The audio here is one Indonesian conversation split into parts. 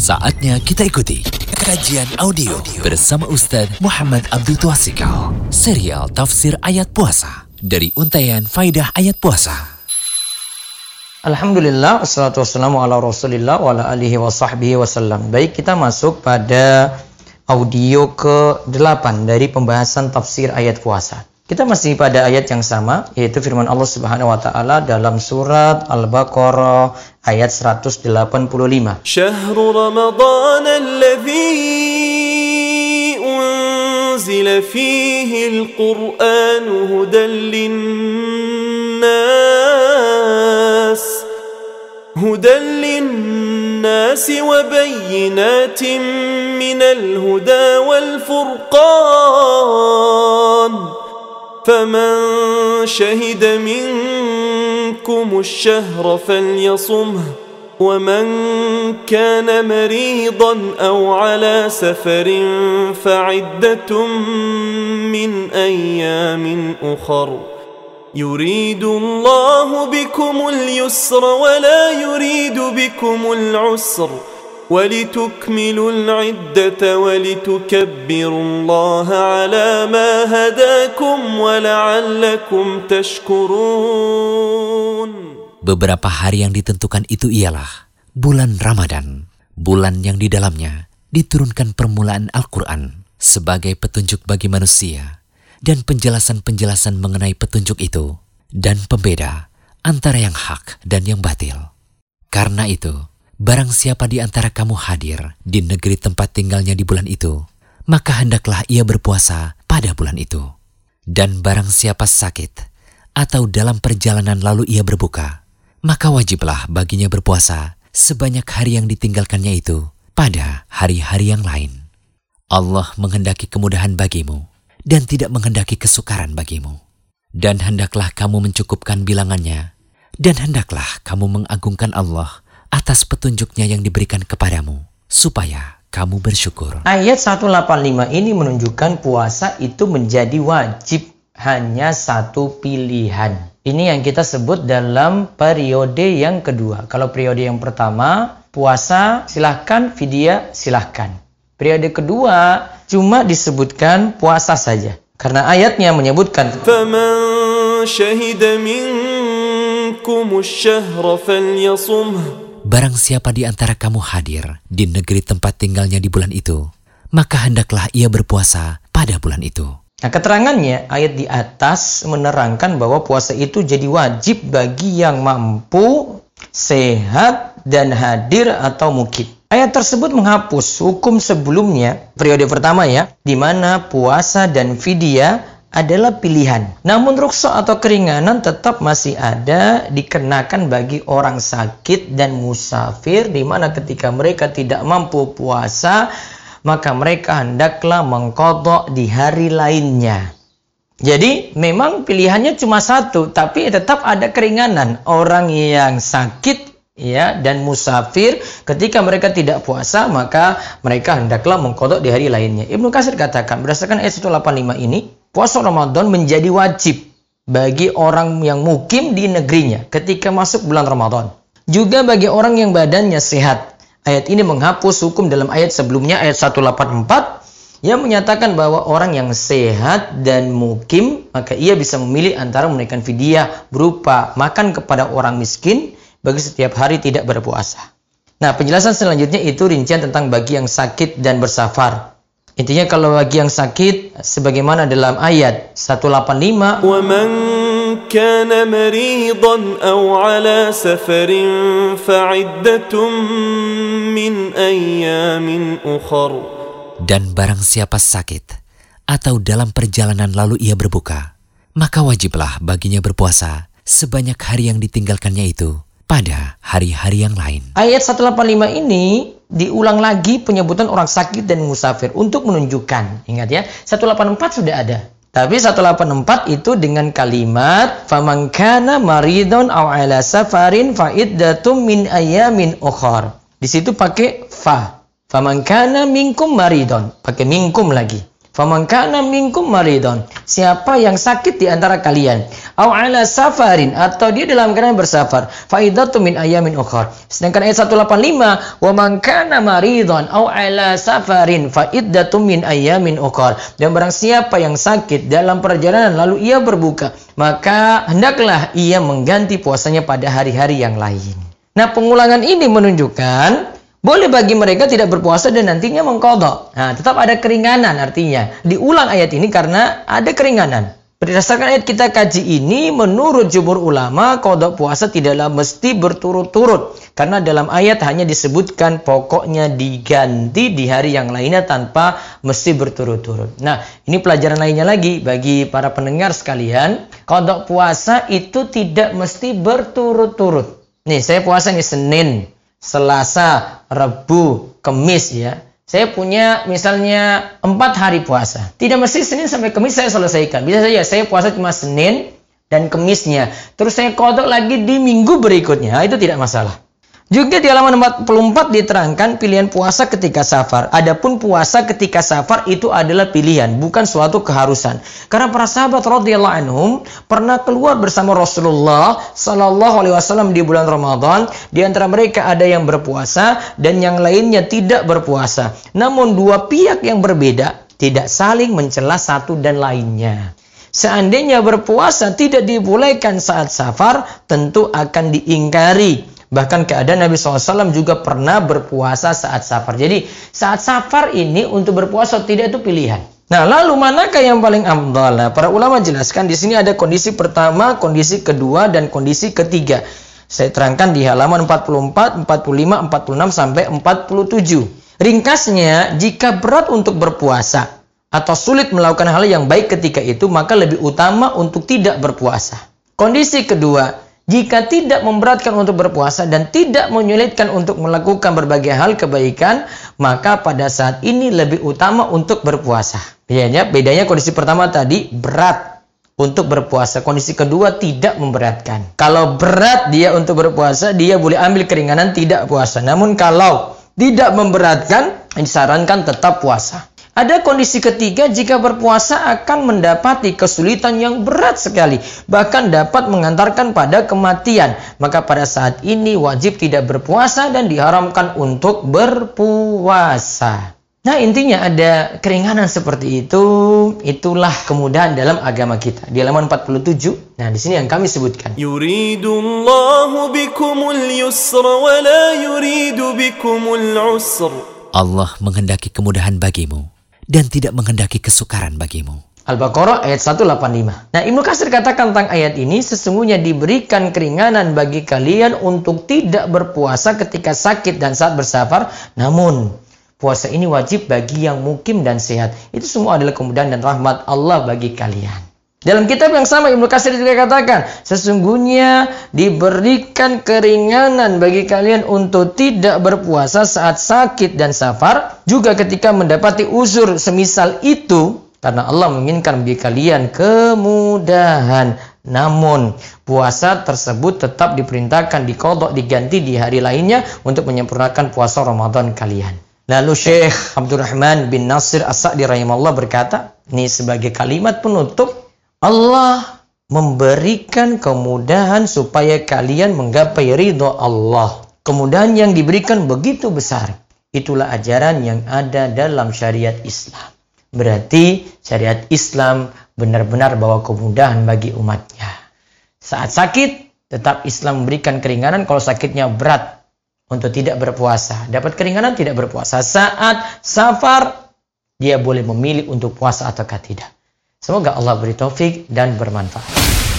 Saatnya kita ikuti kajian audio bersama Ustaz Muhammad Abdul Twasikal. Serial Tafsir Ayat Puasa dari Untayan Faidah Ayat Puasa. Alhamdulillah, wassalatu wassalamu ala rasulillah wa ala alihi wa sahbihi wasallam. Baik, kita masuk pada audio ke-8 dari pembahasan tafsir ayat puasa. Kita masih pada ayat yang sama, yaitu firman Allah Subhanahu wa taala dalam surat Al-Baqarah ayat 185. Syahrul Ramadan alladhi unzila fihi al-Qur'an hudan lin-nas hudan lin-nas wa فمن شهد منكم الشهر فليصمه ومن كان مريضا أو على سفر فعدة من أيام أخر. يريد الله بكم اليسر ولا يريد بكم العسر. ولتكملوا العدة ولتكبروا الله على ما هداكم ولعلكم تشكرون Beberapa hari yang ditentukan itu ialah bulan Ramadan, bulan yang di dalamnya diturunkan permulaan Al-Quran sebagai petunjuk bagi manusia dan penjelasan-penjelasan mengenai petunjuk itu dan pembeda antara yang hak dan yang batil. Karena itu, Barang siapa di antara kamu hadir di negeri tempat tinggalnya di bulan itu, maka hendaklah ia berpuasa pada bulan itu. Dan barang siapa sakit atau dalam perjalanan lalu ia berbuka, maka wajiblah baginya berpuasa sebanyak hari yang ditinggalkannya itu pada hari-hari yang lain. Allah menghendaki kemudahan bagimu dan tidak menghendaki kesukaran bagimu. Dan hendaklah kamu mencukupkan bilangannya, dan hendaklah kamu mengagungkan Allah atas petunjuknya yang diberikan kepadamu, supaya kamu bersyukur. Ayat 185 ini menunjukkan puasa itu menjadi wajib hanya satu pilihan. Ini yang kita sebut dalam periode yang kedua. Kalau periode yang pertama, puasa silahkan, vidya silahkan. Periode kedua, cuma disebutkan puasa saja. Karena ayatnya menyebutkan فَمَنْ شَهِدَ مِنْكُمُ الشَّهْرَ فَلْيَصُمْهُ Barang siapa di antara kamu hadir di negeri tempat tinggalnya di bulan itu, maka hendaklah ia berpuasa pada bulan itu. Nah, keterangannya ayat di atas menerangkan bahwa puasa itu jadi wajib bagi yang mampu, sehat, dan hadir atau mukib. Ayat tersebut menghapus hukum sebelumnya, periode pertama ya, di mana puasa dan fidyah adalah pilihan. Namun rukso atau keringanan tetap masih ada dikenakan bagi orang sakit dan musafir di mana ketika mereka tidak mampu puasa maka mereka hendaklah mengkodok di hari lainnya. Jadi memang pilihannya cuma satu, tapi tetap ada keringanan. Orang yang sakit ya dan musafir ketika mereka tidak puasa maka mereka hendaklah mengkodok di hari lainnya. Ibnu Kasir katakan berdasarkan ayat 185 ini puasa Ramadan menjadi wajib bagi orang yang mukim di negerinya ketika masuk bulan Ramadan. Juga bagi orang yang badannya sehat. Ayat ini menghapus hukum dalam ayat sebelumnya ayat 184 yang menyatakan bahwa orang yang sehat dan mukim maka ia bisa memilih antara menaikkan fidyah berupa makan kepada orang miskin bagi setiap hari tidak berpuasa. Nah, penjelasan selanjutnya itu rincian tentang bagi yang sakit dan bersafar. Intinya kalau bagi yang sakit sebagaimana dalam ayat 185 ومن كان مريضا أو على سفر فعدة من أيام أخر Dan barang siapa sakit atau dalam perjalanan lalu ia berbuka, maka wajiblah baginya berpuasa sebanyak hari yang ditinggalkannya itu pada hari-hari yang lain. Ayat 185 ini diulang lagi penyebutan orang sakit dan musafir untuk menunjukkan. Ingat ya, 184 sudah ada. Tapi 184 itu dengan kalimat faman kana maridun aw ala safarin fa iddatum min ayamin ukhar. Di situ pakai fa. Faman kana minkum maridun, pakai minkum lagi. Faman kana minkum maridon. Siapa yang sakit di antara kalian, au ala safarin atau dia dalam keadaan bersafar, faidatu min ayamin ukhar. Sedangkan ayat 185, wa man kana maridon au ala safarin faidatu min ayamin ukhar. Dan barang siapa yang sakit dalam perjalanan lalu ia berbuka, maka hendaklah ia mengganti puasanya pada hari-hari yang lain. Nah, pengulangan ini menunjukkan boleh bagi mereka tidak berpuasa dan nantinya mengkodok. Nah, tetap ada keringanan artinya. Diulang ayat ini karena ada keringanan. Berdasarkan ayat kita kaji ini, menurut jumhur ulama, kodok puasa tidaklah mesti berturut-turut. Karena dalam ayat hanya disebutkan pokoknya diganti di hari yang lainnya tanpa mesti berturut-turut. Nah, ini pelajaran lainnya lagi bagi para pendengar sekalian. Kodok puasa itu tidak mesti berturut-turut. Nih, saya puasa nih Senin, Selasa, Rabu, Kemis ya. Saya punya misalnya empat hari puasa. Tidak mesti Senin sampai Kemis saya selesaikan. Bisa saja saya puasa cuma Senin dan Kemisnya. Terus saya kodok lagi di minggu berikutnya. Itu tidak masalah. Juga di halaman 44 diterangkan pilihan puasa ketika safar. Adapun puasa ketika safar itu adalah pilihan, bukan suatu keharusan. Karena para sahabat radhiyallahu anhum pernah keluar bersama Rasulullah sallallahu alaihi wasallam di bulan Ramadan. Di antara mereka ada yang berpuasa dan yang lainnya tidak berpuasa. Namun dua pihak yang berbeda tidak saling mencela satu dan lainnya. Seandainya berpuasa tidak dibolehkan saat safar, tentu akan diingkari Bahkan keadaan Nabi SAW juga pernah berpuasa saat safar. Jadi saat safar ini untuk berpuasa tidak itu pilihan. Nah, lalu manakah yang paling amdal? Nah, para ulama jelaskan di sini ada kondisi pertama, kondisi kedua, dan kondisi ketiga. Saya terangkan di halaman 44, 45, 46 sampai 47. Ringkasnya, jika berat untuk berpuasa atau sulit melakukan hal yang baik ketika itu, maka lebih utama untuk tidak berpuasa. Kondisi kedua, jika tidak memberatkan untuk berpuasa dan tidak menyulitkan untuk melakukan berbagai hal kebaikan, maka pada saat ini lebih utama untuk berpuasa. Bedanya, bedanya kondisi pertama tadi berat untuk berpuasa. Kondisi kedua tidak memberatkan. Kalau berat dia untuk berpuasa, dia boleh ambil keringanan tidak puasa. Namun kalau tidak memberatkan, disarankan tetap puasa. Ada kondisi ketiga jika berpuasa akan mendapati kesulitan yang berat sekali, bahkan dapat mengantarkan pada kematian. Maka pada saat ini wajib tidak berpuasa dan diharamkan untuk berpuasa. Nah intinya ada keringanan seperti itu, itulah kemudahan dalam agama kita. Di halaman 47, nah di sini yang kami sebutkan. Yuridullahu bikumul yusra wa la yuridu bikumul usr. Allah menghendaki kemudahan bagimu dan tidak menghendaki kesukaran bagimu. Al-Baqarah ayat 185. Nah, Ibnu Katsir katakan tentang ayat ini sesungguhnya diberikan keringanan bagi kalian untuk tidak berpuasa ketika sakit dan saat bersafar, namun puasa ini wajib bagi yang mukim dan sehat. Itu semua adalah kemudahan dan rahmat Allah bagi kalian. Dalam kitab yang sama Ibnu Katsir juga katakan, sesungguhnya diberikan keringanan bagi kalian untuk tidak berpuasa saat sakit dan safar, juga ketika mendapati uzur semisal itu, karena Allah menginginkan bagi kalian kemudahan. Namun puasa tersebut tetap diperintahkan dikodok diganti di hari lainnya untuk menyempurnakan puasa Ramadan kalian. Lalu Syekh Abdurrahman bin Nasir As-Sa'di rahimahullah berkata, ini sebagai kalimat penutup Allah memberikan kemudahan supaya kalian menggapai ridho Allah. Kemudahan yang diberikan begitu besar. Itulah ajaran yang ada dalam syariat Islam. Berarti syariat Islam benar-benar bawa kemudahan bagi umatnya. Saat sakit, tetap Islam memberikan keringanan kalau sakitnya berat untuk tidak berpuasa. Dapat keringanan tidak berpuasa. Saat safar, dia boleh memilih untuk puasa ataukah tidak. Semoga Allah beri taufik dan bermanfaat.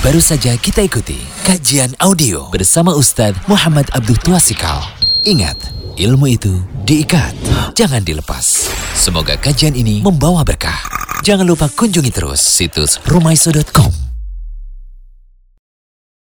Baru saja kita ikuti kajian audio bersama Ustadz Muhammad Abdul Tuasikal. Ingat, ilmu itu diikat, jangan dilepas. Semoga kajian ini membawa berkah. Jangan lupa kunjungi terus situs rumaiso.com